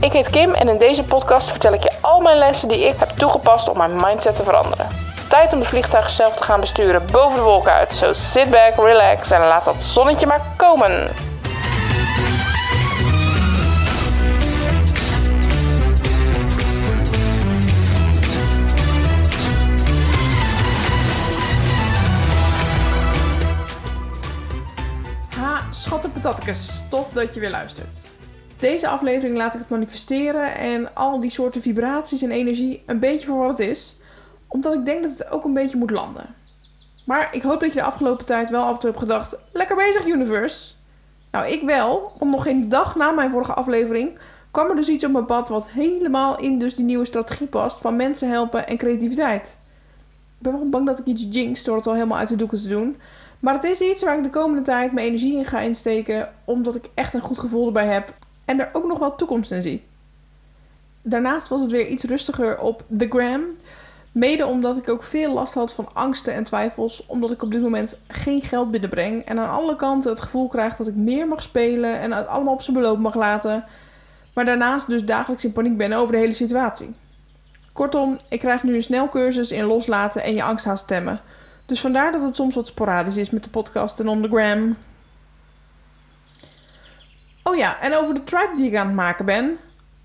Ik heet Kim en in deze podcast vertel ik je al mijn lessen die ik heb toegepast om mijn mindset te veranderen. Tijd om de vliegtuig zelf te gaan besturen boven de wolken uit. So sit back, relax en laat dat zonnetje maar komen. Ha, schatte patatjes, tof dat je weer luistert. Deze aflevering laat ik het manifesteren en al die soorten vibraties en energie een beetje voor wat het is, omdat ik denk dat het ook een beetje moet landen. Maar ik hoop dat je de afgelopen tijd wel af en toe hebt gedacht: lekker bezig, universe. Nou, ik wel, want nog geen dag na mijn vorige aflevering kwam er dus iets op mijn pad wat helemaal in dus die nieuwe strategie past van mensen helpen en creativiteit. Ik ben wel bang dat ik iets jinx door het al helemaal uit de doeken te doen. Maar het is iets waar ik de komende tijd mijn energie in ga insteken, omdat ik echt een goed gevoel erbij heb en er ook nog wel toekomst in zie. Daarnaast was het weer iets rustiger op The Gram. Mede omdat ik ook veel last had van angsten en twijfels, omdat ik op dit moment geen geld binnenbreng en aan alle kanten het gevoel krijg dat ik meer mag spelen en het allemaal op zijn beloop mag laten, maar daarnaast dus dagelijks in paniek ben over de hele situatie. Kortom, ik krijg nu een snelcursus in loslaten en je angst haast stemmen. Dus vandaar dat het soms wat sporadisch is met de podcast en on the gram. Oh ja, en over de tribe die ik aan het maken ben.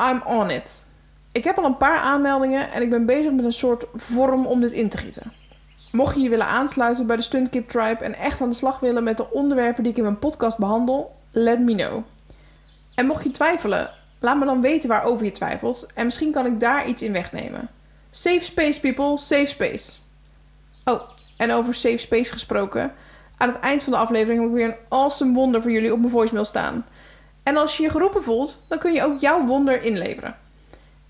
I'm on it. Ik heb al een paar aanmeldingen en ik ben bezig met een soort vorm om dit in te gieten. Mocht je je willen aansluiten bij de Stuntkip Tribe en echt aan de slag willen met de onderwerpen die ik in mijn podcast behandel, let me know. En mocht je twijfelen, laat me dan weten waarover je twijfelt en misschien kan ik daar iets in wegnemen. Safe space, people, safe space. Oh, en over safe space gesproken. Aan het eind van de aflevering heb ik weer een awesome wonder voor jullie op mijn voicemail staan. En als je je geroepen voelt, dan kun je ook jouw wonder inleveren.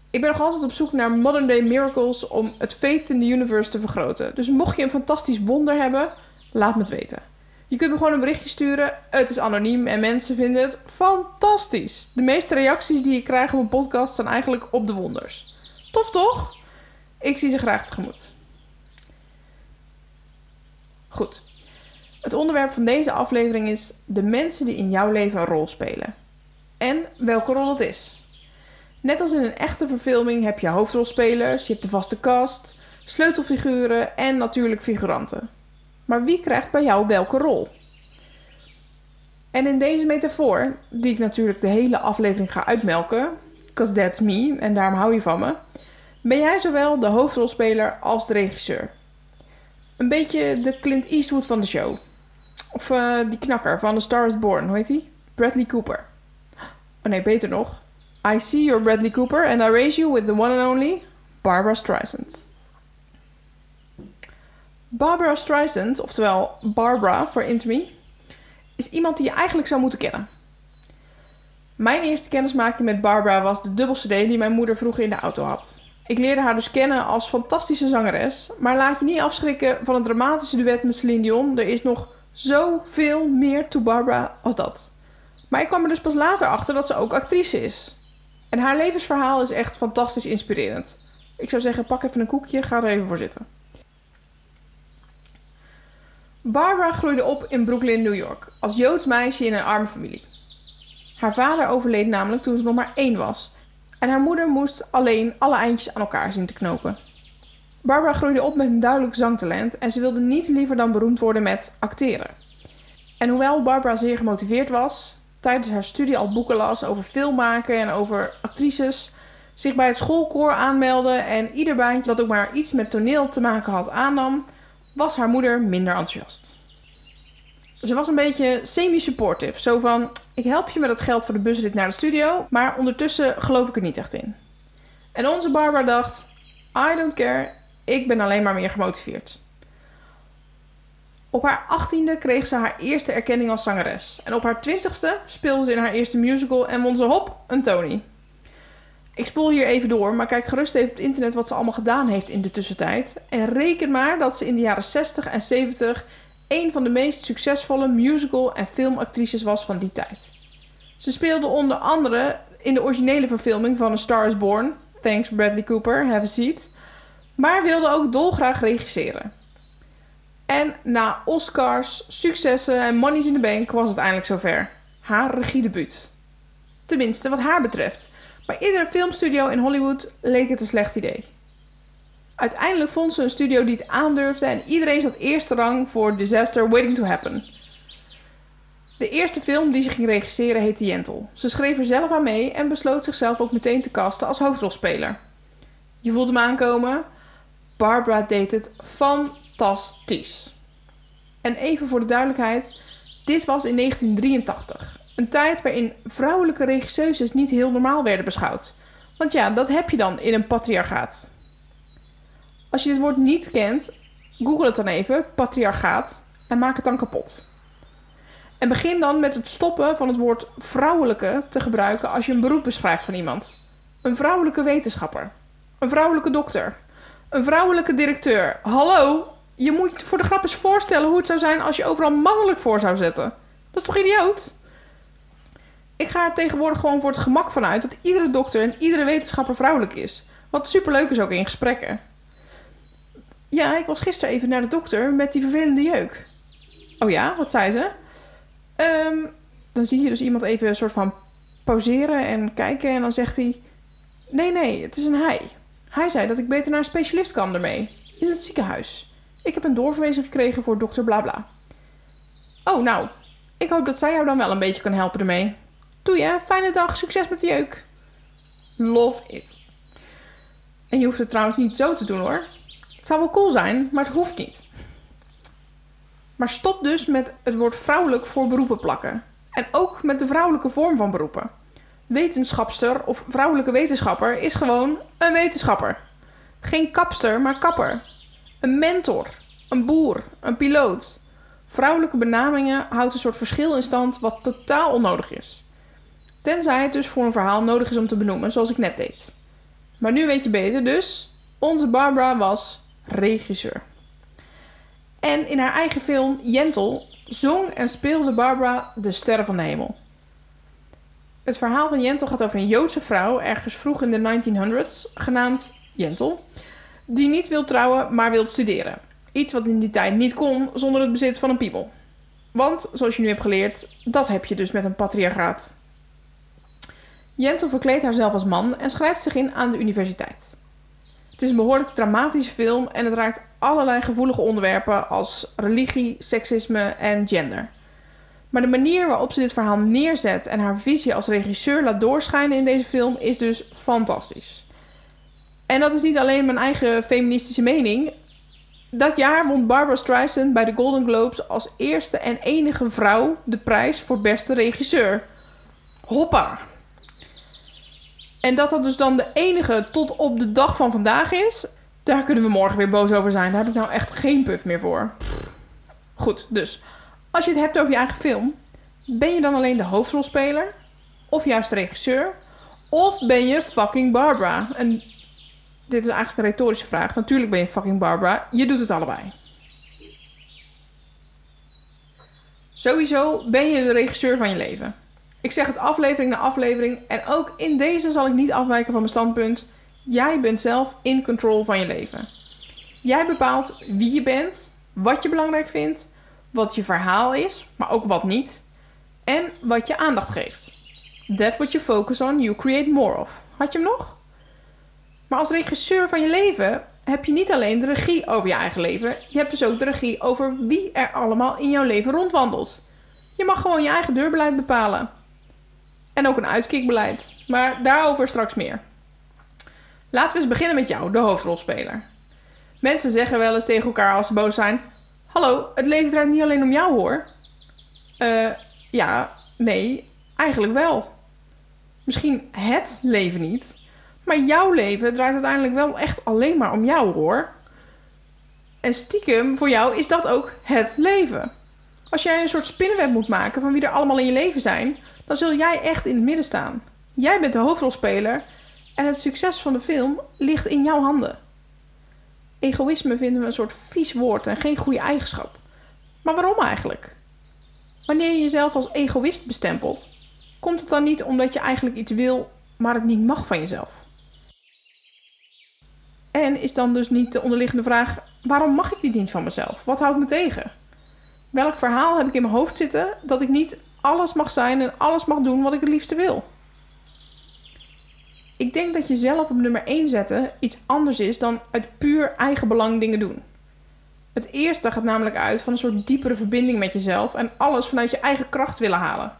Ik ben nog altijd op zoek naar modern day miracles om het faith in the universe te vergroten. Dus mocht je een fantastisch wonder hebben, laat me het weten. Je kunt me gewoon een berichtje sturen. Het is anoniem en mensen vinden het fantastisch. De meeste reacties die ik krijg op mijn podcast zijn eigenlijk op de wonders. Tof toch? Ik zie ze graag tegemoet. Goed. Het onderwerp van deze aflevering is de mensen die in jouw leven een rol spelen. En welke rol het is. Net als in een echte verfilming heb je hoofdrolspelers, je hebt de vaste cast, sleutelfiguren en natuurlijk figuranten. Maar wie krijgt bij jou welke rol? En in deze metafoor, die ik natuurlijk de hele aflevering ga uitmelken, because that's me en daarom hou je van me, ben jij zowel de hoofdrolspeler als de regisseur. Een beetje de Clint Eastwood van de show. Of uh, die knakker van The Star is Born, hoe heet die? Bradley Cooper. Oh nee, beter nog. I see you're Bradley Cooper and I raise you with the one and only Barbara Streisand. Barbara Streisand, oftewel Barbara voor Intime, is iemand die je eigenlijk zou moeten kennen. Mijn eerste kennismaking met Barbara was de dubbel-CD die mijn moeder vroeger in de auto had. Ik leerde haar dus kennen als fantastische zangeres, maar laat je niet afschrikken van het dramatische duet met Celine Dion. Er is nog zoveel meer to Barbara als dat. Maar ik kwam er dus pas later achter dat ze ook actrice is. En haar levensverhaal is echt fantastisch inspirerend. Ik zou zeggen, pak even een koekje, ga er even voor zitten. Barbara groeide op in Brooklyn, New York, als Joods meisje in een arme familie. Haar vader overleed namelijk toen ze nog maar één was. En haar moeder moest alleen alle eindjes aan elkaar zien te knopen. Barbara groeide op met een duidelijk zangtalent en ze wilde niets liever dan beroemd worden met acteren. En hoewel Barbara zeer gemotiveerd was, tijdens haar studie al boeken las over filmmaken en over actrices, zich bij het schoolkoor aanmeldde en ieder baantje dat ook maar iets met toneel te maken had aannam, was haar moeder minder enthousiast. Ze was een beetje semi-supportive, zo van: ik help je met het geld voor de busrit naar de studio, maar ondertussen geloof ik er niet echt in. En onze Barbara dacht: I don't care, ik ben alleen maar meer gemotiveerd. Op haar achttiende kreeg ze haar eerste erkenning als zangeres. En op haar twintigste speelde ze in haar eerste musical en won ze hop een Tony. Ik spoel hier even door, maar kijk gerust even op het internet wat ze allemaal gedaan heeft in de tussentijd. En reken maar dat ze in de jaren 60 en 70 een van de meest succesvolle musical- en filmactrices was van die tijd. Ze speelde onder andere in de originele verfilming van A Star is Born, thanks Bradley Cooper, have a seat, maar wilde ook dolgraag regisseren. En na Oscars, successen en Money's in the Bank was het eindelijk zover. Haar regiedebuut. Tenminste, wat haar betreft. Maar iedere filmstudio in Hollywood leek het een slecht idee. Uiteindelijk vond ze een studio die het aandurfde en iedereen zat eerste rang voor Disaster Waiting to Happen. De eerste film die ze ging regisseren heette Jentel. Ze schreef er zelf aan mee en besloot zichzelf ook meteen te casten als hoofdrolspeler. Je voelt hem aankomen. Barbara deed het fantastisch. En even voor de duidelijkheid, dit was in 1983. Een tijd waarin vrouwelijke regisseuses niet heel normaal werden beschouwd. Want ja, dat heb je dan in een patriarchaat. Als je dit woord niet kent, google het dan even, patriarchaat, en maak het dan kapot. En begin dan met het stoppen van het woord vrouwelijke te gebruiken als je een beroep beschrijft van iemand. Een vrouwelijke wetenschapper. Een vrouwelijke dokter. Een vrouwelijke directeur. Hallo, je moet voor de grap eens voorstellen hoe het zou zijn als je overal mannelijk voor zou zetten. Dat is toch idioot? Ik ga er tegenwoordig gewoon voor het gemak van uit dat iedere dokter en iedere wetenschapper vrouwelijk is. Wat superleuk is ook in gesprekken. Ja, ik was gisteren even naar de dokter met die vervelende jeuk. Oh ja, wat zei ze? Ehm, dan zie je dus iemand even een soort van pauzeren en kijken en dan zegt hij... Nee, nee, het is een hij. Hij zei dat ik beter naar een specialist kan ermee. In het ziekenhuis. Ik heb een doorverwijzing gekregen voor dokter Blabla. Oh, nou. Ik hoop dat zij jou dan wel een beetje kan helpen ermee. Doe je, fijne dag, succes met de jeuk. Love it. En je hoeft het trouwens niet zo te doen hoor. Het zou wel cool zijn, maar het hoeft niet. Maar stop dus met het woord vrouwelijk voor beroepen plakken. En ook met de vrouwelijke vorm van beroepen. Wetenschapster of vrouwelijke wetenschapper is gewoon een wetenschapper. Geen kapster, maar kapper. Een mentor, een boer, een piloot. Vrouwelijke benamingen houdt een soort verschil in stand wat totaal onnodig is. Tenzij het dus voor een verhaal nodig is om te benoemen, zoals ik net deed. Maar nu weet je beter, dus onze Barbara was regisseur. En in haar eigen film Jentel zong en speelde Barbara de sterren van de hemel. Het verhaal van Jentel gaat over een Joodse vrouw, ergens vroeg in de 1900s, genaamd Jentel, die niet wil trouwen, maar wil studeren. Iets wat in die tijd niet kon zonder het bezit van een piemel. Want, zoals je nu hebt geleerd, dat heb je dus met een patriarchaat. Jentel verkleedt haarzelf als man en schrijft zich in aan de universiteit. Het is een behoorlijk dramatische film en het raakt allerlei gevoelige onderwerpen als religie, seksisme en gender. Maar de manier waarop ze dit verhaal neerzet en haar visie als regisseur laat doorschijnen in deze film is dus fantastisch. En dat is niet alleen mijn eigen feministische mening. Dat jaar won Barbara Streisand bij de Golden Globes als eerste en enige vrouw de prijs voor beste regisseur. Hoppa! En dat dat dus dan de enige tot op de dag van vandaag is, daar kunnen we morgen weer boos over zijn. Daar heb ik nou echt geen puff meer voor. Goed, dus als je het hebt over je eigen film, ben je dan alleen de hoofdrolspeler? Of juist de regisseur? Of ben je fucking Barbara? En dit is eigenlijk een retorische vraag. Natuurlijk ben je fucking Barbara. Je doet het allebei. Sowieso ben je de regisseur van je leven. Ik zeg het aflevering na aflevering en ook in deze zal ik niet afwijken van mijn standpunt. Jij bent zelf in control van je leven. Jij bepaalt wie je bent, wat je belangrijk vindt, wat je verhaal is, maar ook wat niet. En wat je aandacht geeft. That what you focus on, you create more of. Had je hem nog? Maar als regisseur van je leven heb je niet alleen de regie over je eigen leven, je hebt dus ook de regie over wie er allemaal in jouw leven rondwandelt. Je mag gewoon je eigen deurbeleid bepalen. En ook een uitkikbeleid. Maar daarover straks meer. Laten we eens beginnen met jou, de hoofdrolspeler. Mensen zeggen wel eens tegen elkaar als ze boos zijn: Hallo, het leven draait niet alleen om jou hoor. Eh, ja, nee, eigenlijk wel. Misschien het leven niet, maar jouw leven draait uiteindelijk wel echt alleen maar om jou hoor. En stiekem voor jou is dat ook het leven. Als jij een soort spinnenweb moet maken van wie er allemaal in je leven zijn, dan zul jij echt in het midden staan. Jij bent de hoofdrolspeler en het succes van de film ligt in jouw handen. Egoïsme vinden we een soort vies woord en geen goede eigenschap. Maar waarom eigenlijk? Wanneer je jezelf als egoïst bestempelt, komt het dan niet omdat je eigenlijk iets wil, maar het niet mag van jezelf? En is dan dus niet de onderliggende vraag: waarom mag ik dit niet van mezelf? Wat houdt me tegen? Welk verhaal heb ik in mijn hoofd zitten dat ik niet alles mag zijn en alles mag doen wat ik het liefste wil? Ik denk dat jezelf op nummer 1 zetten iets anders is dan uit puur eigen belang dingen doen. Het eerste gaat namelijk uit van een soort diepere verbinding met jezelf en alles vanuit je eigen kracht willen halen.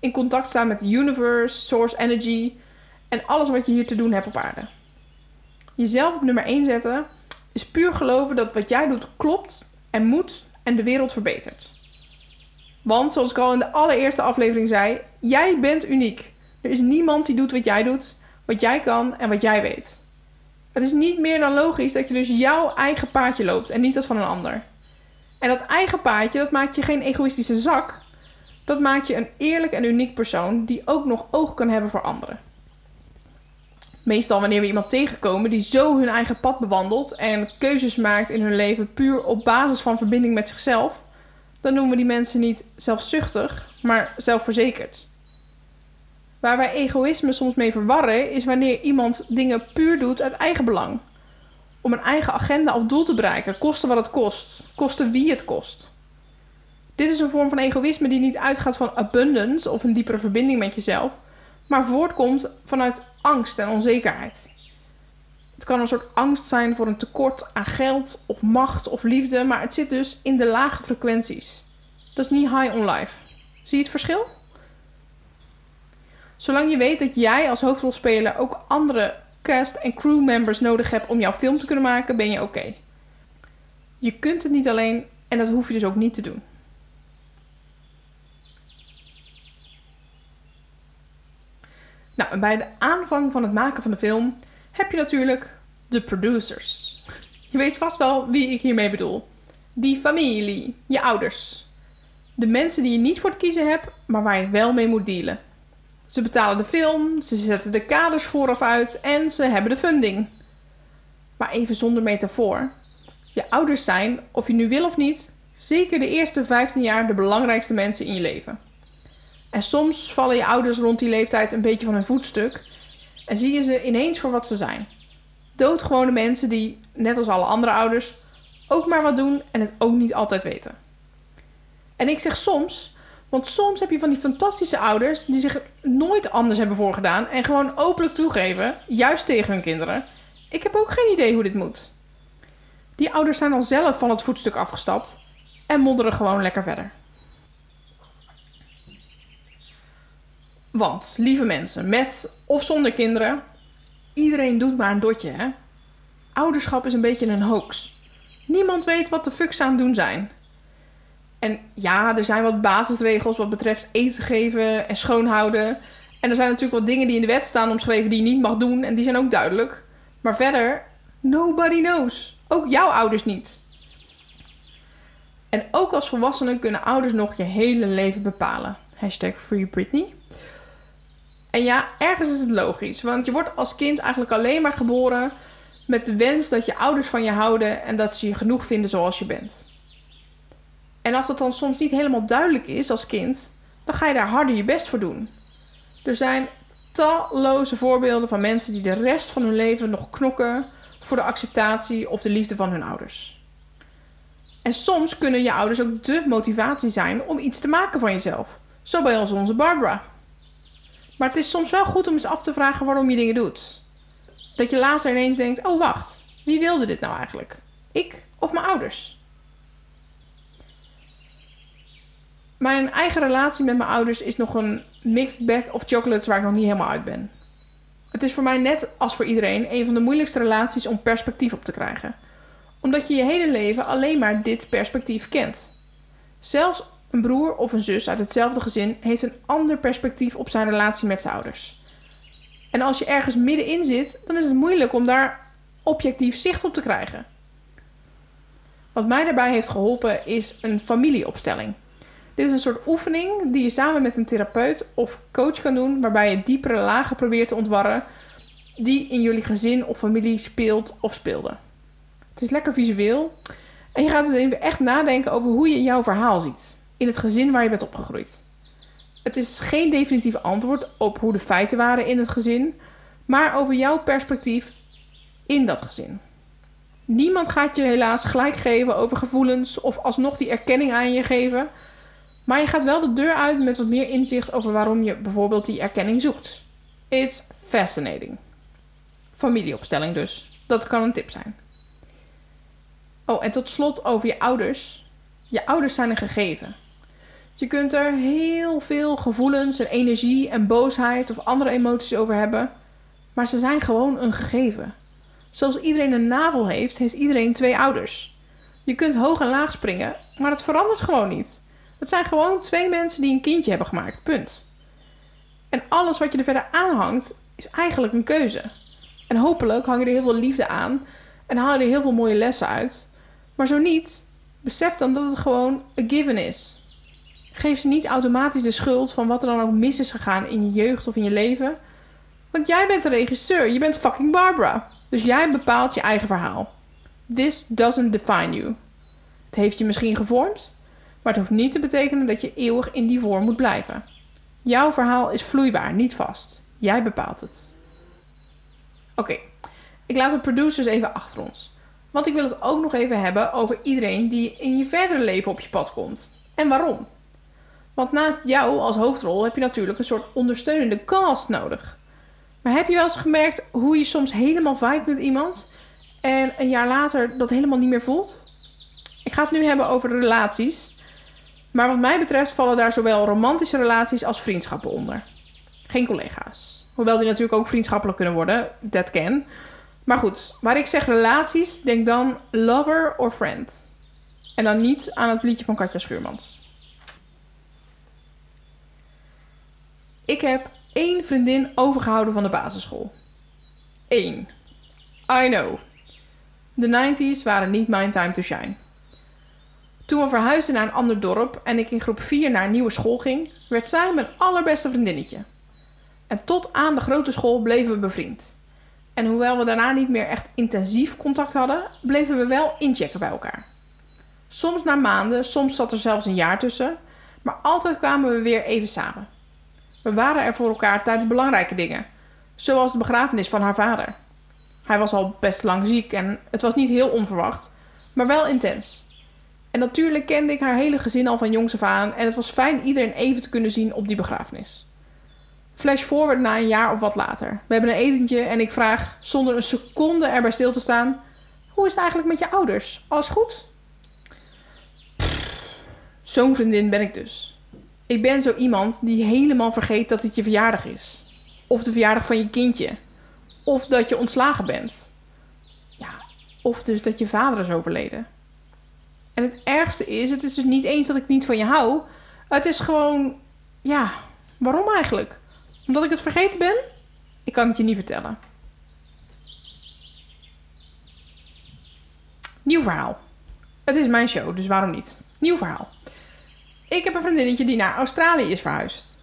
In contact staan met de universe, source energy en alles wat je hier te doen hebt op aarde. Jezelf op nummer 1 zetten is puur geloven dat wat jij doet klopt en moet en de wereld verbetert. Want zoals ik al in de allereerste aflevering zei, jij bent uniek. Er is niemand die doet wat jij doet, wat jij kan en wat jij weet. Het is niet meer dan logisch dat je dus jouw eigen paadje loopt en niet dat van een ander. En dat eigen paadje, dat maakt je geen egoïstische zak. Dat maakt je een eerlijk en uniek persoon die ook nog oog kan hebben voor anderen. Meestal wanneer we iemand tegenkomen die zo hun eigen pad bewandelt en keuzes maakt in hun leven puur op basis van verbinding met zichzelf, dan noemen we die mensen niet zelfzuchtig, maar zelfverzekerd. Waar wij egoïsme soms mee verwarren, is wanneer iemand dingen puur doet uit eigen belang. Om een eigen agenda of doel te bereiken, koste wat het kost, koste wie het kost. Dit is een vorm van egoïsme die niet uitgaat van abundance of een diepere verbinding met jezelf, maar voortkomt vanuit angst en onzekerheid. Het kan een soort angst zijn voor een tekort aan geld of macht of liefde, maar het zit dus in de lage frequenties. Dat is niet high on life. Zie je het verschil? Zolang je weet dat jij als hoofdrolspeler ook andere cast- en crewmembers nodig hebt om jouw film te kunnen maken, ben je oké. Je kunt het niet alleen en dat hoef je dus ook niet te doen. Nou, en bij de aanvang van het maken van de film heb je natuurlijk de producers. Je weet vast wel wie ik hiermee bedoel. Die familie, je ouders. De mensen die je niet voor het kiezen hebt, maar waar je wel mee moet dealen. Ze betalen de film, ze zetten de kaders vooraf uit en ze hebben de funding. Maar even zonder metafoor. Je ouders zijn, of je nu wil of niet, zeker de eerste 15 jaar de belangrijkste mensen in je leven. En soms vallen je ouders rond die leeftijd een beetje van hun voetstuk en zie je ze ineens voor wat ze zijn. Doodgewone mensen die, net als alle andere ouders, ook maar wat doen en het ook niet altijd weten. En ik zeg soms, want soms heb je van die fantastische ouders die zich nooit anders hebben voorgedaan en gewoon openlijk toegeven, juist tegen hun kinderen: Ik heb ook geen idee hoe dit moet. Die ouders zijn al zelf van het voetstuk afgestapt en modderen gewoon lekker verder. Want, lieve mensen, met of zonder kinderen, iedereen doet maar een dotje, hè? Ouderschap is een beetje een hoax. Niemand weet wat de fuck ze aan het doen zijn. En ja, er zijn wat basisregels wat betreft eten geven en schoonhouden. En er zijn natuurlijk wat dingen die in de wet staan omschreven die je niet mag doen. En die zijn ook duidelijk. Maar verder, nobody knows. Ook jouw ouders niet. En ook als volwassenen kunnen ouders nog je hele leven bepalen. Hashtag Free Britney. En ja, ergens is het logisch. Want je wordt als kind eigenlijk alleen maar geboren met de wens dat je ouders van je houden en dat ze je genoeg vinden zoals je bent. En als dat dan soms niet helemaal duidelijk is als kind, dan ga je daar harder je best voor doen. Er zijn talloze voorbeelden van mensen die de rest van hun leven nog knokken voor de acceptatie of de liefde van hun ouders. En soms kunnen je ouders ook de motivatie zijn om iets te maken van jezelf. Zo bij als onze Barbara. Maar het is soms wel goed om eens af te vragen waarom je dingen doet. Dat je later ineens denkt: oh wacht, wie wilde dit nou eigenlijk? Ik of mijn ouders? Mijn eigen relatie met mijn ouders is nog een mixed bag of chocolates waar ik nog niet helemaal uit ben. Het is voor mij net als voor iedereen een van de moeilijkste relaties om perspectief op te krijgen. Omdat je je hele leven alleen maar dit perspectief kent. Zelfs een broer of een zus uit hetzelfde gezin heeft een ander perspectief op zijn relatie met zijn ouders. En als je ergens middenin zit, dan is het moeilijk om daar objectief zicht op te krijgen. Wat mij daarbij heeft geholpen is een familieopstelling. Dit is een soort oefening die je samen met een therapeut of coach kan doen, waarbij je diepere lagen probeert te ontwarren die in jullie gezin of familie speelt of speelde. Het is lekker visueel en je gaat dus even echt nadenken over hoe je jouw verhaal ziet in het gezin waar je bent opgegroeid. Het is geen definitief antwoord op hoe de feiten waren in het gezin, maar over jouw perspectief in dat gezin. Niemand gaat je helaas gelijk geven over gevoelens of alsnog die erkenning aan je geven. Maar je gaat wel de deur uit met wat meer inzicht over waarom je bijvoorbeeld die erkenning zoekt. It's fascinating. Familieopstelling dus. Dat kan een tip zijn. Oh, en tot slot over je ouders. Je ouders zijn een gegeven. Je kunt er heel veel gevoelens en energie en boosheid of andere emoties over hebben, maar ze zijn gewoon een gegeven. Zoals iedereen een navel heeft, heeft iedereen twee ouders. Je kunt hoog en laag springen, maar het verandert gewoon niet. Het zijn gewoon twee mensen die een kindje hebben gemaakt, punt. En alles wat je er verder aan hangt, is eigenlijk een keuze. En hopelijk hang je er heel veel liefde aan en haal je er heel veel mooie lessen uit. Maar zo niet, besef dan dat het gewoon een given is. Geef ze niet automatisch de schuld van wat er dan ook mis is gegaan in je jeugd of in je leven. Want jij bent de regisseur, je bent fucking Barbara. Dus jij bepaalt je eigen verhaal. This doesn't define you. Het heeft je misschien gevormd, maar het hoeft niet te betekenen dat je eeuwig in die vorm moet blijven. Jouw verhaal is vloeibaar, niet vast. Jij bepaalt het. Oké, ik laat de producers even achter ons. Want ik wil het ook nog even hebben over iedereen die in je verdere leven op je pad komt. En waarom? Want naast jou als hoofdrol heb je natuurlijk een soort ondersteunende cast nodig. Maar heb je wel eens gemerkt hoe je soms helemaal vibe met iemand en een jaar later dat helemaal niet meer voelt? Ik ga het nu hebben over relaties. Maar wat mij betreft vallen daar zowel romantische relaties als vriendschappen onder. Geen collega's. Hoewel die natuurlijk ook vriendschappelijk kunnen worden, that can. Maar goed, waar ik zeg relaties, denk dan lover or friend. En dan niet aan het liedje van Katja Schuurmans. Ik heb één vriendin overgehouden van de basisschool. Eén. I know. De 90s waren niet mijn time to shine. Toen we verhuisden naar een ander dorp en ik in groep 4 naar een nieuwe school ging, werd zij mijn allerbeste vriendinnetje. En tot aan de grote school bleven we bevriend. En hoewel we daarna niet meer echt intensief contact hadden, bleven we wel inchecken bij elkaar. Soms na maanden, soms zat er zelfs een jaar tussen, maar altijd kwamen we weer even samen. We waren er voor elkaar tijdens belangrijke dingen, zoals de begrafenis van haar vader. Hij was al best lang ziek en het was niet heel onverwacht, maar wel intens. En natuurlijk kende ik haar hele gezin al van jongs af aan en het was fijn iedereen even te kunnen zien op die begrafenis. Flash forward na een jaar of wat later. We hebben een etentje en ik vraag zonder een seconde erbij stil te staan: Hoe is het eigenlijk met je ouders? Alles goed? Zo'n vriendin ben ik dus. Ik ben zo iemand die helemaal vergeet dat het je verjaardag is. Of de verjaardag van je kindje. Of dat je ontslagen bent. Ja, of dus dat je vader is overleden. En het ergste is, het is dus niet eens dat ik niet van je hou. Het is gewoon, ja, waarom eigenlijk? Omdat ik het vergeten ben? Ik kan het je niet vertellen. Nieuw verhaal. Het is mijn show, dus waarom niet? Nieuw verhaal. Ik heb een vriendinnetje die naar Australië is verhuisd.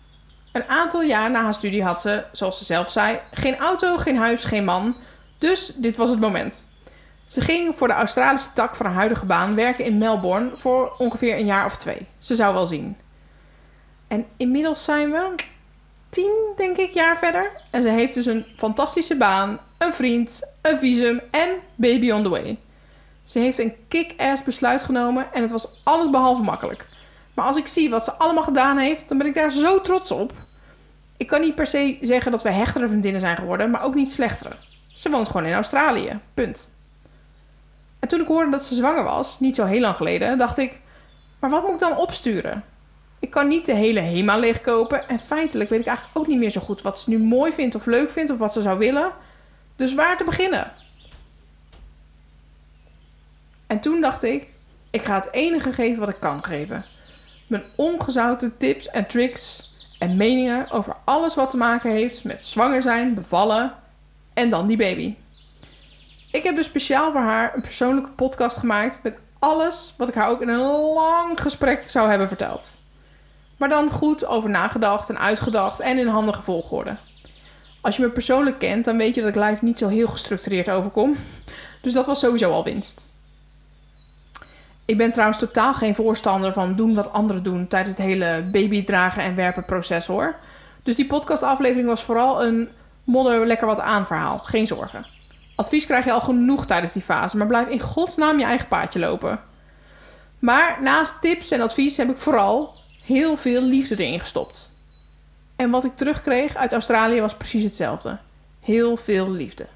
Een aantal jaar na haar studie had ze, zoals ze zelf zei, geen auto, geen huis, geen man. Dus dit was het moment. Ze ging voor de Australische tak van haar huidige baan werken in Melbourne voor ongeveer een jaar of twee. Ze zou wel zien. En inmiddels zijn we tien, denk ik, jaar verder. En ze heeft dus een fantastische baan, een vriend, een visum en baby on the way. Ze heeft een kick-ass besluit genomen en het was alles behalve makkelijk. Maar als ik zie wat ze allemaal gedaan heeft, dan ben ik daar zo trots op. Ik kan niet per se zeggen dat we hechtere vriendinnen zijn geworden, maar ook niet slechtere. Ze woont gewoon in Australië. Punt. En toen ik hoorde dat ze zwanger was, niet zo heel lang geleden, dacht ik: maar wat moet ik dan opsturen? Ik kan niet de hele HEMA leegkopen en feitelijk weet ik eigenlijk ook niet meer zo goed wat ze nu mooi vindt of leuk vindt of wat ze zou willen. Dus waar te beginnen? En toen dacht ik: ik ga het enige geven wat ik kan geven. Mijn ongezouten tips en tricks en meningen over alles wat te maken heeft met zwanger zijn, bevallen en dan die baby. Ik heb dus speciaal voor haar een persoonlijke podcast gemaakt met alles wat ik haar ook in een lang gesprek zou hebben verteld. Maar dan goed over nagedacht en uitgedacht en in handige volgorde. Als je me persoonlijk kent, dan weet je dat ik live niet zo heel gestructureerd overkom. Dus dat was sowieso al winst. Ik ben trouwens totaal geen voorstander van doen wat anderen doen tijdens het hele babydragen en werpen proces hoor. Dus die podcastaflevering was vooral een modder lekker wat aan verhaal. Geen zorgen. Advies krijg je al genoeg tijdens die fase, maar blijf in godsnaam je eigen paadje lopen. Maar naast tips en advies heb ik vooral heel veel liefde erin gestopt. En wat ik terugkreeg uit Australië was precies hetzelfde. Heel veel liefde.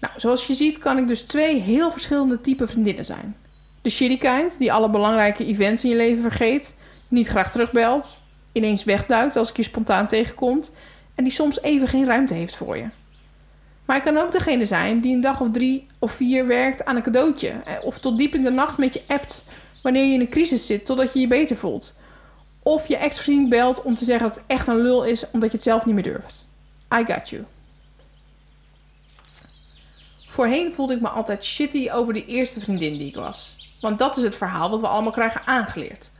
Nou, zoals je ziet kan ik dus twee heel verschillende typen vriendinnen zijn. De shitty kind, die alle belangrijke events in je leven vergeet, niet graag terugbelt, ineens wegduikt als ik je spontaan tegenkomt en die soms even geen ruimte heeft voor je. Maar ik kan ook degene zijn die een dag of drie of vier werkt aan een cadeautje. eh, Of tot diep in de nacht met je appt wanneer je in een crisis zit totdat je je beter voelt. Of je ex-vriend belt om te zeggen dat het echt een lul is omdat je het zelf niet meer durft. I got you. Voorheen voelde ik me altijd shitty over de eerste vriendin die ik was. Want dat is het verhaal wat we allemaal krijgen aangeleerd.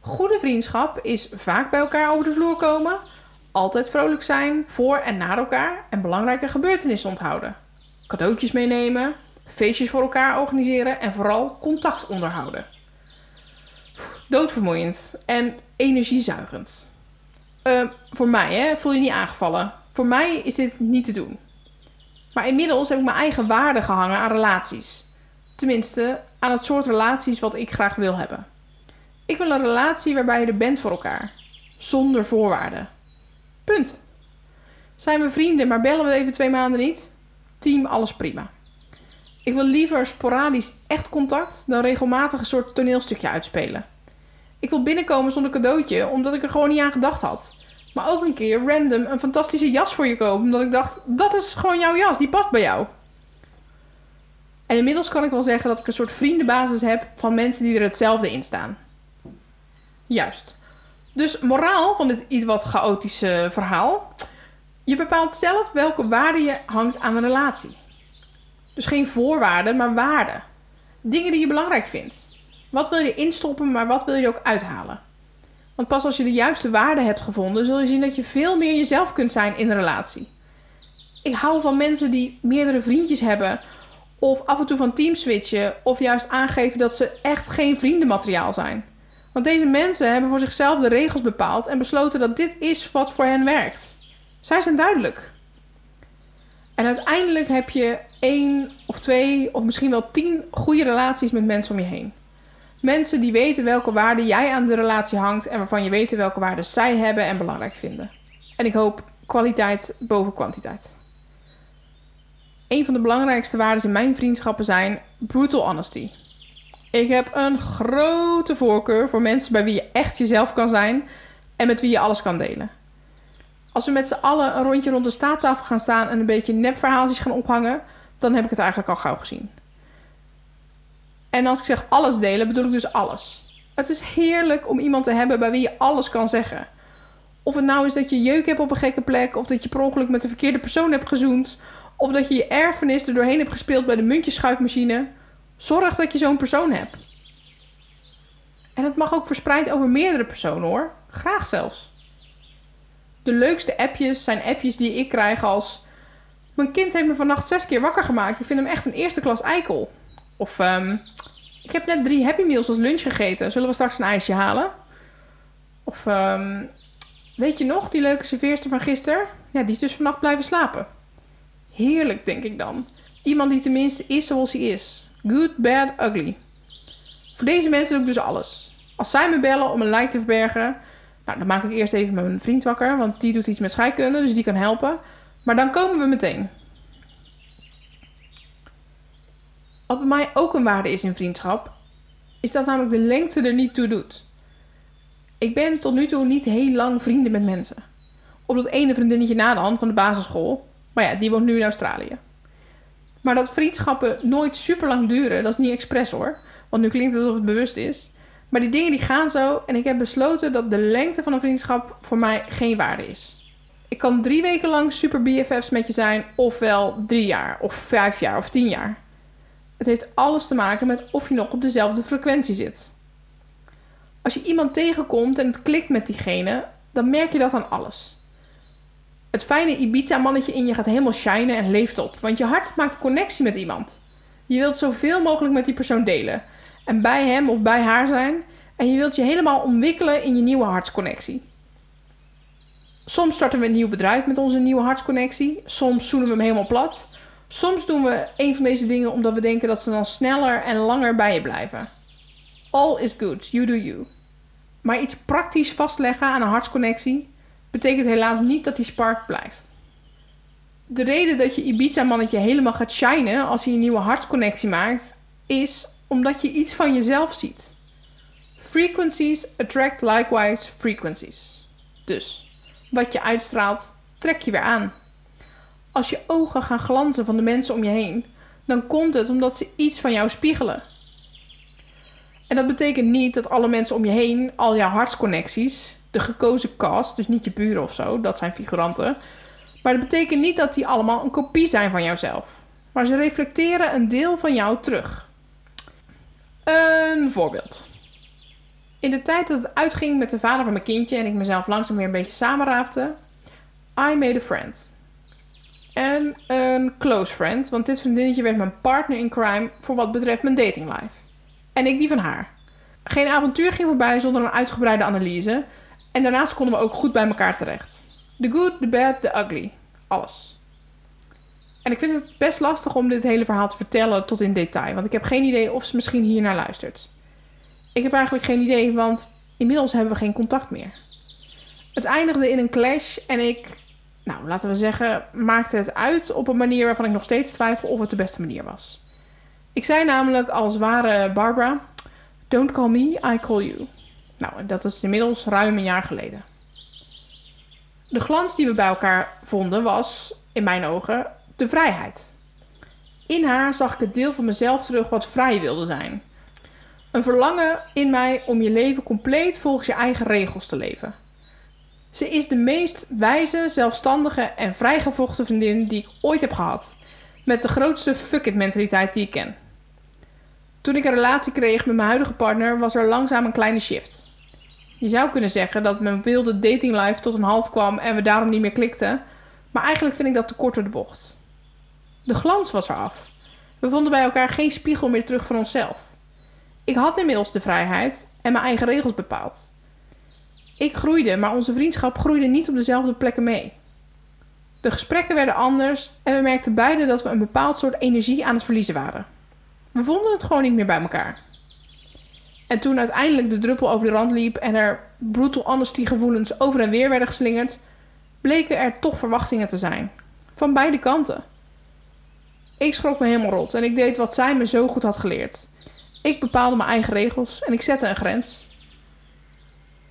Goede vriendschap is vaak bij elkaar over de vloer komen, altijd vrolijk zijn voor en na elkaar en belangrijke gebeurtenissen onthouden. Cadeautjes meenemen, feestjes voor elkaar organiseren en vooral contact onderhouden. Doodvermoeiend en energiezuigend. Eh, voor mij, hè, voel je niet aangevallen. Voor mij is dit niet te doen. Maar inmiddels heb ik mijn eigen waarde gehangen aan relaties. Tenminste, aan het soort relaties wat ik graag wil hebben. Ik wil een relatie waarbij je er bent voor elkaar. Zonder voorwaarden. Punt. Zijn we vrienden, maar bellen we even twee maanden niet? Team, alles prima. Ik wil liever sporadisch echt contact dan regelmatig een soort toneelstukje uitspelen. Ik wil binnenkomen zonder cadeautje, omdat ik er gewoon niet aan gedacht had. Maar ook een keer random een fantastische jas voor je kopen, omdat ik dacht: dat is gewoon jouw jas, die past bij jou. En inmiddels kan ik wel zeggen dat ik een soort vriendenbasis heb van mensen die er hetzelfde in staan. Juist. Dus moraal van dit iets wat chaotische verhaal. Je bepaalt zelf welke waarde je hangt aan een relatie. Dus geen voorwaarden, maar waarden. Dingen die je belangrijk vindt. Wat wil je erin stoppen, maar wat wil je ook uithalen? Want pas als je de juiste waarde hebt gevonden, zul je zien dat je veel meer jezelf kunt zijn in een relatie. Ik hou van mensen die meerdere vriendjes hebben, of af en toe van team switchen, of juist aangeven dat ze echt geen vriendenmateriaal zijn. Want deze mensen hebben voor zichzelf de regels bepaald en besloten dat dit is wat voor hen werkt. Zij zijn duidelijk. En uiteindelijk heb je één of twee of misschien wel tien goede relaties met mensen om je heen. Mensen die weten welke waarde jij aan de relatie hangt en waarvan je weet welke waarden zij hebben en belangrijk vinden. En ik hoop kwaliteit boven kwantiteit. Een van de belangrijkste waarden in mijn vriendschappen zijn brutal honesty. Ik heb een grote voorkeur voor mensen bij wie je echt jezelf kan zijn en met wie je alles kan delen. Als we met z'n allen een rondje rond de staattafel gaan staan en een beetje nepverhaaltjes gaan ophangen, dan heb ik het eigenlijk al gauw gezien. En als ik zeg alles delen, bedoel ik dus alles. Het is heerlijk om iemand te hebben bij wie je alles kan zeggen. Of het nou is dat je jeuk hebt op een gekke plek, of dat je per ongeluk met de verkeerde persoon hebt gezoend, of dat je je erfenis er doorheen hebt gespeeld bij de muntjeschuifmachine. Zorg dat je zo'n persoon hebt. En het mag ook verspreid over meerdere personen hoor. Graag zelfs. De leukste appjes zijn appjes die ik krijg als... Mijn kind heeft me vannacht zes keer wakker gemaakt. Ik vind hem echt een eerste klas eikel. Of ehm, ik heb net drie Happy Meals als lunch gegeten. Zullen we straks een ijsje halen? Of ehm, weet je nog, die leuke serveerster van gisteren? Ja, die is dus vannacht blijven slapen. Heerlijk, denk ik dan. Iemand die tenminste is zoals hij is. Good, bad, ugly. Voor deze mensen doe ik dus alles. Als zij me bellen om een like te verbergen... Nou, dan maak ik eerst even mijn vriend wakker... want die doet iets met scheikunde, dus die kan helpen. Maar dan komen we meteen. Wat bij mij ook een waarde is in vriendschap... is dat namelijk de lengte er niet toe doet. Ik ben tot nu toe niet heel lang vrienden met mensen. Op dat ene vriendinnetje na de hand van de basisschool... maar ja, die woont nu in Australië. Maar dat vriendschappen nooit super lang duren, dat is niet expres hoor. Want nu klinkt het alsof het bewust is. Maar die dingen die gaan zo. En ik heb besloten dat de lengte van een vriendschap voor mij geen waarde is. Ik kan drie weken lang super BFF's met je zijn. Ofwel drie jaar, of vijf jaar, of tien jaar. Het heeft alles te maken met of je nog op dezelfde frequentie zit. Als je iemand tegenkomt en het klikt met diegene, dan merk je dat aan alles. Het fijne Ibiza-mannetje in je gaat helemaal shinen en leeft op. Want je hart maakt connectie met iemand. Je wilt zoveel mogelijk met die persoon delen. En bij hem of bij haar zijn. En je wilt je helemaal ontwikkelen in je nieuwe hartsconnectie. Soms starten we een nieuw bedrijf met onze nieuwe hartsconnectie. Soms zoenen we hem helemaal plat. Soms doen we een van deze dingen omdat we denken dat ze dan sneller en langer bij je blijven. All is good, you do you. Maar iets praktisch vastleggen aan een hartsconnectie betekent helaas niet dat die spark blijft. De reden dat je Ibiza-mannetje helemaal gaat shinen als hij een nieuwe hartsconnectie maakt, is omdat je iets van jezelf ziet. Frequencies attract likewise frequencies. Dus wat je uitstraalt, trek je weer aan. Als je ogen gaan glanzen van de mensen om je heen, dan komt het omdat ze iets van jou spiegelen. En dat betekent niet dat alle mensen om je heen, al jouw hartsconnecties, de gekozen cast, dus niet je buren of zo, dat zijn figuranten. Maar dat betekent niet dat die allemaal een kopie zijn van jouzelf. Maar ze reflecteren een deel van jou terug. Een voorbeeld. In de tijd dat het uitging met de vader van mijn kindje en ik mezelf langzaam weer een beetje samenraapte, I made a friend. En een close friend, want dit vriendinnetje werd mijn partner in crime voor wat betreft mijn dating life. En ik die van haar. Geen avontuur ging voorbij zonder een uitgebreide analyse. En daarnaast konden we ook goed bij elkaar terecht. The good, the bad, the ugly. Alles. En ik vind het best lastig om dit hele verhaal te vertellen tot in detail. Want ik heb geen idee of ze misschien hier naar luistert. Ik heb eigenlijk geen idee, want inmiddels hebben we geen contact meer. Het eindigde in een clash en ik, nou laten we zeggen, maakte het uit op een manier waarvan ik nog steeds twijfel of het de beste manier was. Ik zei namelijk als ware Barbara: Don't call me, I call you. Nou, dat is inmiddels ruim een jaar geleden. De glans die we bij elkaar vonden was, in mijn ogen, de vrijheid. In haar zag ik het deel van mezelf terug wat vrij wilde zijn. Een verlangen in mij om je leven compleet volgens je eigen regels te leven. Ze is de meest wijze, zelfstandige en vrijgevochten vriendin die ik ooit heb gehad. Met de grootste fuck it mentaliteit die ik ken. Toen ik een relatie kreeg met mijn huidige partner was er langzaam een kleine shift. Je zou kunnen zeggen dat mijn wilde datinglife tot een halt kwam en we daarom niet meer klikten, maar eigenlijk vind ik dat te kort door de bocht. De glans was eraf. We vonden bij elkaar geen spiegel meer terug van onszelf. Ik had inmiddels de vrijheid en mijn eigen regels bepaald. Ik groeide, maar onze vriendschap groeide niet op dezelfde plekken mee. De gesprekken werden anders en we merkten beide dat we een bepaald soort energie aan het verliezen waren. We vonden het gewoon niet meer bij elkaar. En toen uiteindelijk de druppel over de rand liep en er brutal honesty gevoelens over en weer werden geslingerd, bleken er toch verwachtingen te zijn. Van beide kanten. Ik schrok me helemaal rot en ik deed wat zij me zo goed had geleerd. Ik bepaalde mijn eigen regels en ik zette een grens.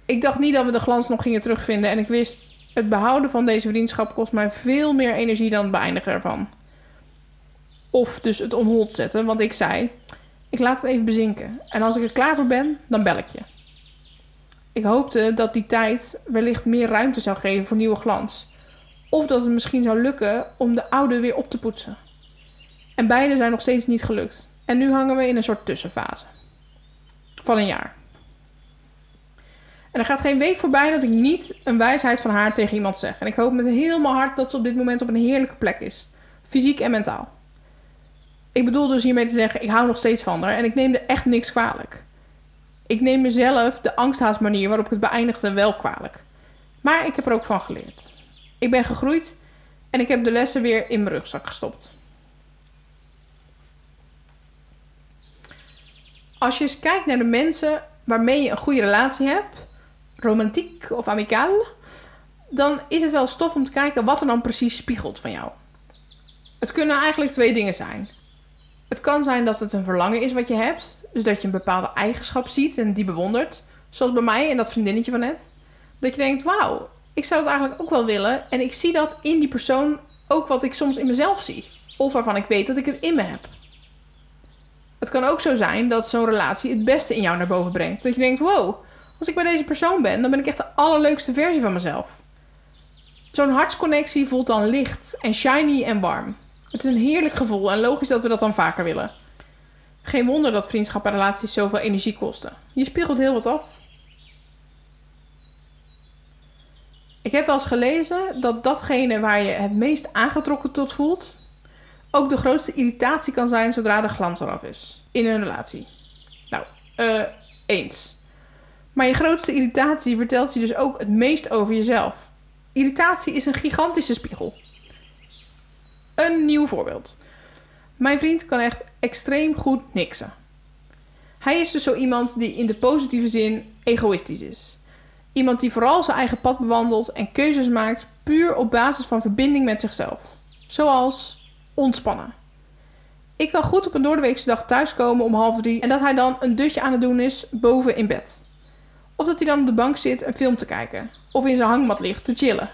Ik dacht niet dat we de glans nog gingen terugvinden en ik wist, het behouden van deze vriendschap kost mij veel meer energie dan het beëindigen ervan. Of dus het onhold zetten, want ik zei: Ik laat het even bezinken. En als ik er klaar voor ben, dan bel ik je. Ik hoopte dat die tijd wellicht meer ruimte zou geven voor nieuwe glans. Of dat het misschien zou lukken om de oude weer op te poetsen. En beide zijn nog steeds niet gelukt. En nu hangen we in een soort tussenfase. Van een jaar. En er gaat geen week voorbij dat ik niet een wijsheid van haar tegen iemand zeg. En ik hoop met heel mijn hart dat ze op dit moment op een heerlijke plek is. Fysiek en mentaal. Ik bedoel dus hiermee te zeggen, ik hou nog steeds van haar en ik neem er echt niks kwalijk. Ik neem mezelf de angsthaasmanier waarop ik het beëindigde wel kwalijk. Maar ik heb er ook van geleerd. Ik ben gegroeid en ik heb de lessen weer in mijn rugzak gestopt. Als je eens kijkt naar de mensen waarmee je een goede relatie hebt, romantiek of amicaal, dan is het wel stof om te kijken wat er dan precies spiegelt van jou. Het kunnen eigenlijk twee dingen zijn. Het kan zijn dat het een verlangen is wat je hebt. Dus dat je een bepaalde eigenschap ziet en die bewondert. Zoals bij mij en dat vriendinnetje van net. Dat je denkt, wauw, ik zou dat eigenlijk ook wel willen. En ik zie dat in die persoon ook wat ik soms in mezelf zie. Of waarvan ik weet dat ik het in me heb. Het kan ook zo zijn dat zo'n relatie het beste in jou naar boven brengt. Dat je denkt, wow, als ik bij deze persoon ben, dan ben ik echt de allerleukste versie van mezelf. Zo'n hartsconnectie voelt dan licht en shiny en warm. Het is een heerlijk gevoel en logisch dat we dat dan vaker willen. Geen wonder dat vriendschap en relaties zoveel energie kosten. Je spiegelt heel wat af. Ik heb wel eens gelezen dat datgene waar je het meest aangetrokken tot voelt, ook de grootste irritatie kan zijn zodra de glans eraf is in een relatie. Nou, eh, eens. Maar je grootste irritatie vertelt je dus ook het meest over jezelf. Irritatie is een gigantische spiegel. Een nieuw voorbeeld. Mijn vriend kan echt extreem goed niksen. Hij is dus zo iemand die in de positieve zin egoïstisch is. Iemand die vooral zijn eigen pad bewandelt en keuzes maakt puur op basis van verbinding met zichzelf. Zoals ontspannen. Ik kan goed op een doordeweekse dag thuiskomen om half drie en dat hij dan een dutje aan het doen is boven in bed. Of dat hij dan op de bank zit een film te kijken. Of in zijn hangmat ligt te chillen.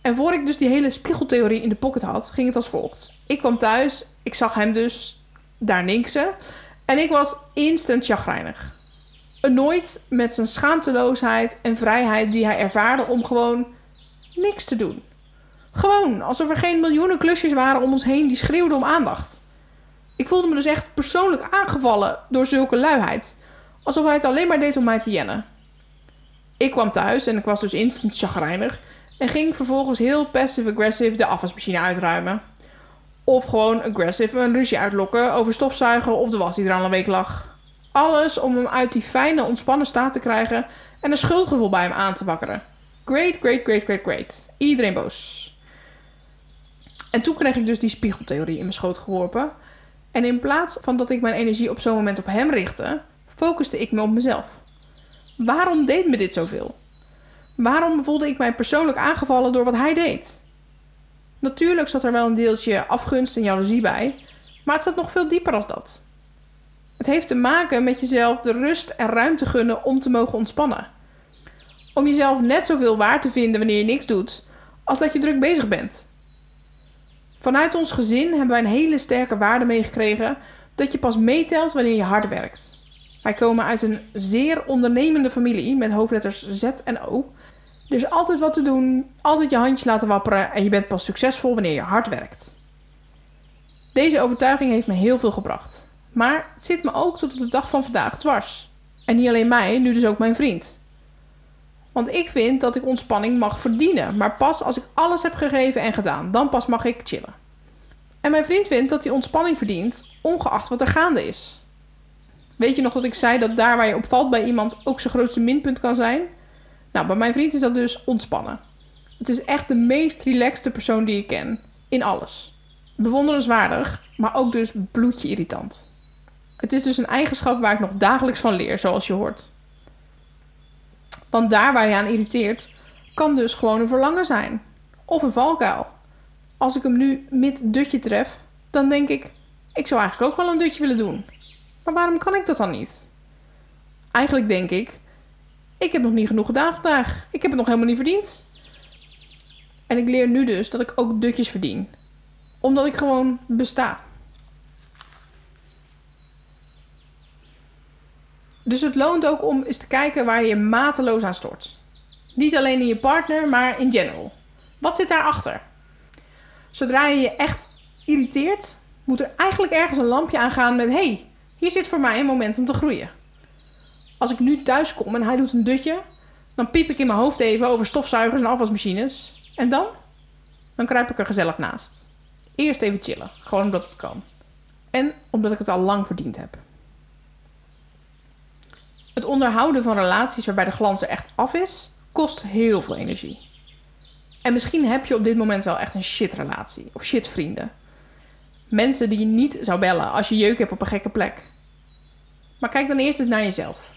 En voor ik dus die hele spiegeltheorie in de pocket had, ging het als volgt. Ik kwam thuis, ik zag hem dus daar ninksen. En ik was instant chagrijnig. Nooit met zijn schaamteloosheid en vrijheid die hij ervaarde om gewoon niks te doen. Gewoon, alsof er geen miljoenen klusjes waren om ons heen die schreeuwden om aandacht. Ik voelde me dus echt persoonlijk aangevallen door zulke luiheid. Alsof hij het alleen maar deed om mij te jennen. Ik kwam thuis en ik was dus instant chagrijnig en ging vervolgens heel passive-aggressive de afwasmachine uitruimen. Of gewoon aggressive een ruzie uitlokken over stofzuigen of de was die er al een week lag. Alles om hem uit die fijne, ontspannen staat te krijgen en een schuldgevoel bij hem aan te wakkeren. Great, great, great, great, great. Iedereen boos. En toen kreeg ik dus die spiegeltheorie in mijn schoot geworpen. En in plaats van dat ik mijn energie op zo'n moment op hem richtte, focuste ik me op mezelf. Waarom deed me dit zoveel? Waarom voelde ik mij persoonlijk aangevallen door wat hij deed? Natuurlijk zat er wel een deeltje afgunst en jaloezie bij, maar het zat nog veel dieper als dat. Het heeft te maken met jezelf de rust en ruimte gunnen om te mogen ontspannen. Om jezelf net zoveel waar te vinden wanneer je niks doet, als dat je druk bezig bent. Vanuit ons gezin hebben wij een hele sterke waarde meegekregen dat je pas meetelt wanneer je hard werkt. Wij komen uit een zeer ondernemende familie met hoofdletters Z en O. Dus altijd wat te doen, altijd je handjes laten wapperen en je bent pas succesvol wanneer je hard werkt. Deze overtuiging heeft me heel veel gebracht. Maar het zit me ook tot op de dag van vandaag dwars. En niet alleen mij, nu dus ook mijn vriend. Want ik vind dat ik ontspanning mag verdienen. Maar pas als ik alles heb gegeven en gedaan, dan pas mag ik chillen. En mijn vriend vindt dat hij ontspanning verdient, ongeacht wat er gaande is. Weet je nog dat ik zei dat daar waar je op valt bij iemand ook zijn grootste minpunt kan zijn? Nou, bij mijn vriend is dat dus ontspannen. Het is echt de meest relaxte persoon die ik ken. In alles. Bewonderenswaardig, maar ook dus bloedje irritant. Het is dus een eigenschap waar ik nog dagelijks van leer, zoals je hoort. Want daar waar je aan irriteert, kan dus gewoon een verlangen zijn. Of een valkuil. Als ik hem nu mid dutje tref, dan denk ik, ik zou eigenlijk ook wel een dutje willen doen. Maar waarom kan ik dat dan niet? Eigenlijk denk ik, ik heb nog niet genoeg gedaan vandaag. Ik heb het nog helemaal niet verdiend. En ik leer nu dus dat ik ook dutjes verdien. Omdat ik gewoon besta. Dus het loont ook om eens te kijken waar je mateloos aan stort. Niet alleen in je partner, maar in general. Wat zit daarachter? Zodra je je echt irriteert, moet er eigenlijk ergens een lampje aangaan met: hey, hier zit voor mij een moment om te groeien. Als ik nu thuis kom en hij doet een dutje, dan piep ik in mijn hoofd even over stofzuigers en afwasmachines. En dan? Dan kruip ik er gezellig naast. Eerst even chillen, gewoon omdat het kan. En omdat ik het al lang verdiend heb. Het onderhouden van relaties waarbij de glans er echt af is, kost heel veel energie. En misschien heb je op dit moment wel echt een shitrelatie of shitvrienden. Mensen die je niet zou bellen als je jeuk hebt op een gekke plek. Maar kijk dan eerst eens naar jezelf.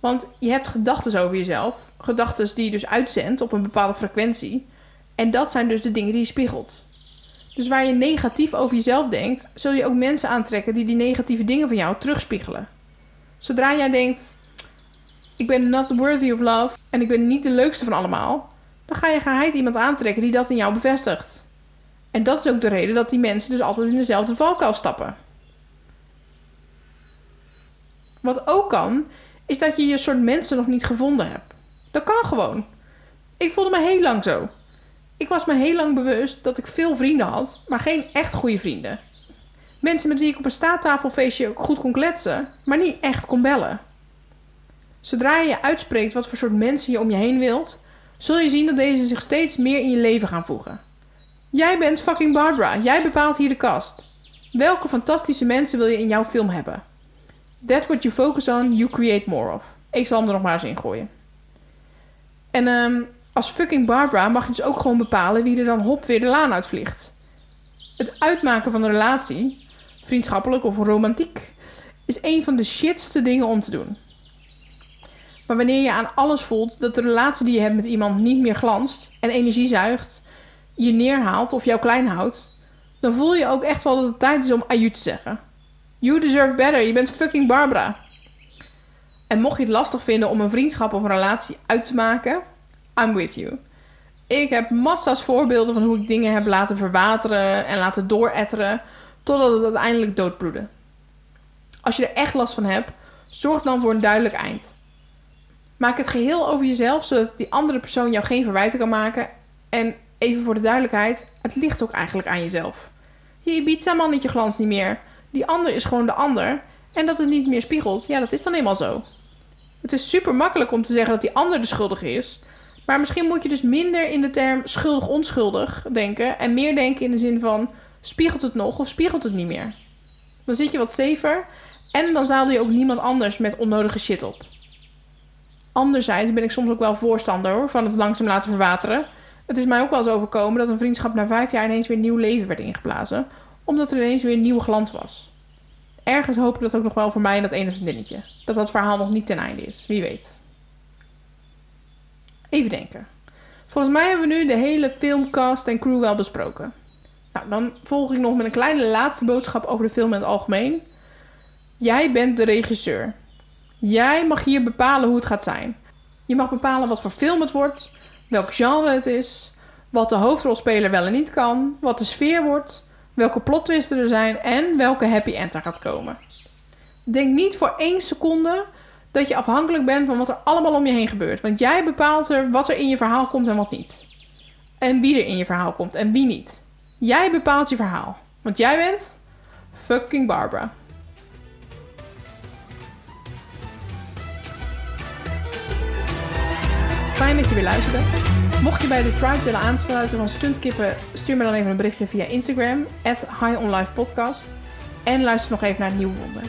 Want je hebt gedachten over jezelf, gedachten die je dus uitzendt op een bepaalde frequentie. En dat zijn dus de dingen die je spiegelt. Dus waar je negatief over jezelf denkt, zul je ook mensen aantrekken die die negatieve dingen van jou terugspiegelen. Zodra jij denkt, ik ben not worthy of love en ik ben niet de leukste van allemaal, dan ga je geheid iemand aantrekken die dat in jou bevestigt. En dat is ook de reden dat die mensen dus altijd in dezelfde valkuil stappen. Wat ook kan, is dat je je soort mensen nog niet gevonden hebt. Dat kan gewoon. Ik voelde me heel lang zo. Ik was me heel lang bewust dat ik veel vrienden had, maar geen echt goede vrienden. Mensen met wie ik op een staattafelfeestje goed kon kletsen, maar niet echt kon bellen. Zodra je je uitspreekt wat voor soort mensen je om je heen wilt, zul je zien dat deze zich steeds meer in je leven gaan voegen. Jij bent fucking Barbara. Jij bepaalt hier de cast. Welke fantastische mensen wil je in jouw film hebben? That what you focus on, you create more of. Ik zal hem er nog maar eens in gooien. En um, als fucking Barbara mag je dus ook gewoon bepalen wie er dan hop weer de laan uitvliegt. Het uitmaken van een relatie vriendschappelijk of romantiek, is een van de shitste dingen om te doen. Maar wanneer je aan alles voelt dat de relatie die je hebt met iemand niet meer glanst en energie zuigt, je neerhaalt of jou klein houdt, dan voel je ook echt wel dat het tijd is om aju te zeggen. You deserve better, je bent fucking Barbara. En mocht je het lastig vinden om een vriendschap of een relatie uit te maken, I'm with you. Ik heb massa's voorbeelden van hoe ik dingen heb laten verwateren en laten dooretteren totdat het uiteindelijk doodbloedde. Als je er echt last van hebt, zorg dan voor een duidelijk eind. Maak het geheel over jezelf, zodat die andere persoon jou geen verwijten kan maken. En even voor de duidelijkheid, het ligt ook eigenlijk aan jezelf. Je Ibiza-mannetje glans niet meer. Die ander is gewoon de ander. En dat het niet meer spiegelt, ja, dat is dan eenmaal zo. Het is super makkelijk om te zeggen dat die ander de schuldige is. Maar misschien moet je dus minder in de term schuldig-onschuldig denken. En meer denken in de zin van: spiegelt het nog of spiegelt het niet meer? Dan zit je wat safer. En dan zadel je ook niemand anders met onnodige shit op. Anderzijds ben ik soms ook wel voorstander hoor, van het langzaam laten verwateren. Het is mij ook wel eens overkomen dat een vriendschap na vijf jaar ineens weer nieuw leven werd ingeblazen. Omdat er ineens weer een nieuwe glans was. Ergens hoop ik dat ook nog wel voor mij en dat ene vriendinnetje. Dat dat verhaal nog niet ten einde is, wie weet. Even denken. Volgens mij hebben we nu de hele filmcast en crew wel besproken. Nou, dan volg ik nog met een kleine laatste boodschap over de film in het algemeen. Jij bent de regisseur. Jij mag hier bepalen hoe het gaat zijn. Je mag bepalen wat voor film het wordt, welk genre het is, wat de hoofdrolspeler wel en niet kan, wat de sfeer wordt, welke plotwisten er zijn en welke happy end er gaat komen. Denk niet voor één seconde dat je afhankelijk bent van wat er allemaal om je heen gebeurt. Want jij bepaalt er wat er in je verhaal komt en wat niet. En wie er in je verhaal komt en wie niet. Jij bepaalt je verhaal. Want jij bent fucking Barbara. Fijn dat je weer luisterde. Mocht je bij de tribe willen aansluiten van Stuntkippen, stuur me dan even een berichtje via Instagram, at Podcast. En luister nog even naar het nieuwe wonder.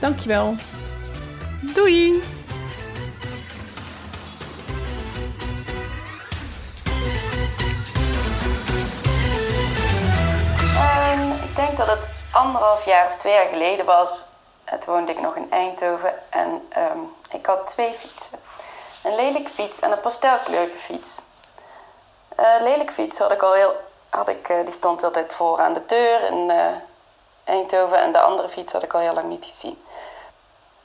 Dankjewel. Doei! Um, ik denk dat het anderhalf jaar of twee jaar geleden was. Toen woonde ik nog in Eindhoven en um, ik had twee fietsen. Een lelijk fiets en een pastelkleurige fiets. Uh, lelijk fiets had ik al heel, had ik, uh, die stond altijd voor aan de deur in uh, Eindhoven en de andere fiets had ik al heel lang niet gezien.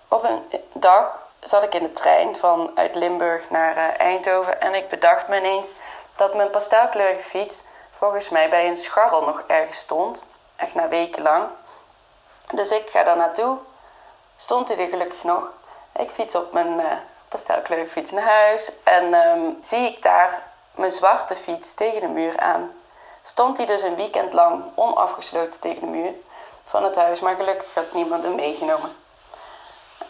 Op een dag zat ik in de trein vanuit Limburg naar Eindhoven en ik bedacht me ineens dat mijn pastelkleurige fiets volgens mij bij een scharrel nog ergens stond. Echt na weken lang. Dus ik ga daar naartoe. Stond hij er gelukkig nog. Ik fiets op mijn pastelkleurige fiets naar huis. En um, zie ik daar mijn zwarte fiets tegen de muur aan. Stond hij dus een weekend lang onafgesloten tegen de muur van het huis. Maar gelukkig had niemand hem meegenomen.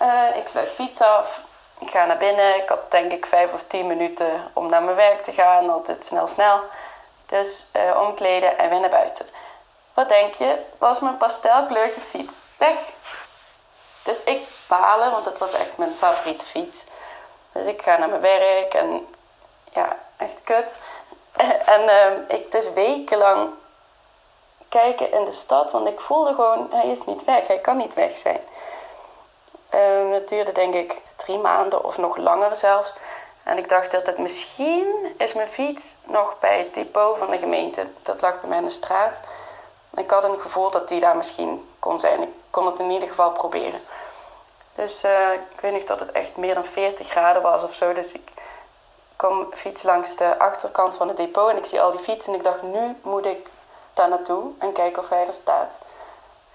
Uh, ik sluit fiets af. Ik ga naar binnen. Ik had denk ik vijf of tien minuten om naar mijn werk te gaan. Altijd snel, snel. Dus uh, omkleden en weer naar buiten. Wat denk je? Was mijn pastelkleurige fiets weg. Dus ik balen, want dat was echt mijn favoriete fiets. Dus ik ga naar mijn werk en ja, echt kut. En uh, ik dus wekenlang kijken in de stad, want ik voelde gewoon, hij is niet weg, hij kan niet weg zijn. Uh, het duurde denk ik drie maanden of nog langer zelfs. En ik dacht dat het misschien is mijn fiets nog bij het depot van de gemeente. Dat lag bij mij in de straat. Ik had een gevoel dat die daar misschien kon zijn. Ik kon het in ieder geval proberen. Dus uh, ik weet niet dat het echt meer dan 40 graden was of zo. Dus ik kwam fiets langs de achterkant van het depot en ik zie al die fietsen. En ik dacht, nu moet ik daar naartoe en kijken of hij er staat.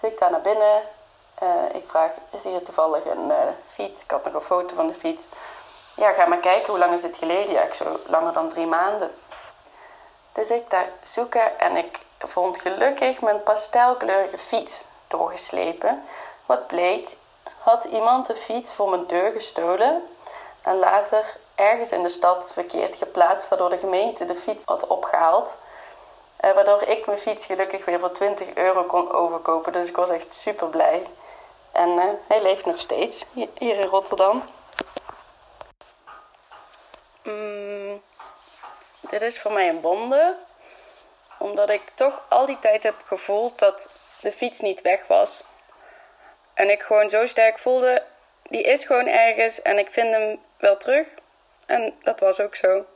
Dus ik daar naar binnen. Uh, ik vraag, is hier toevallig een uh, fiets? Ik had nog een foto van de fiets. Ja, ga maar kijken, hoe lang is het geleden? Ja, ik zo langer dan drie maanden. Dus ik daar zoeken en ik vond gelukkig mijn pastelkleurige fiets doorgeslepen. Wat bleek, had iemand de fiets voor mijn deur gestolen en later ergens in de stad verkeerd geplaatst, waardoor de gemeente de fiets had opgehaald. Eh, waardoor ik mijn fiets gelukkig weer voor 20 euro kon overkopen. Dus ik was echt super blij. En uh, hij leeft nog steeds hier, hier in Rotterdam. Mm, dit is voor mij een bonde. Omdat ik toch al die tijd heb gevoeld dat de fiets niet weg was. En ik gewoon zo sterk voelde, die is gewoon ergens en ik vind hem wel terug. En dat was ook zo.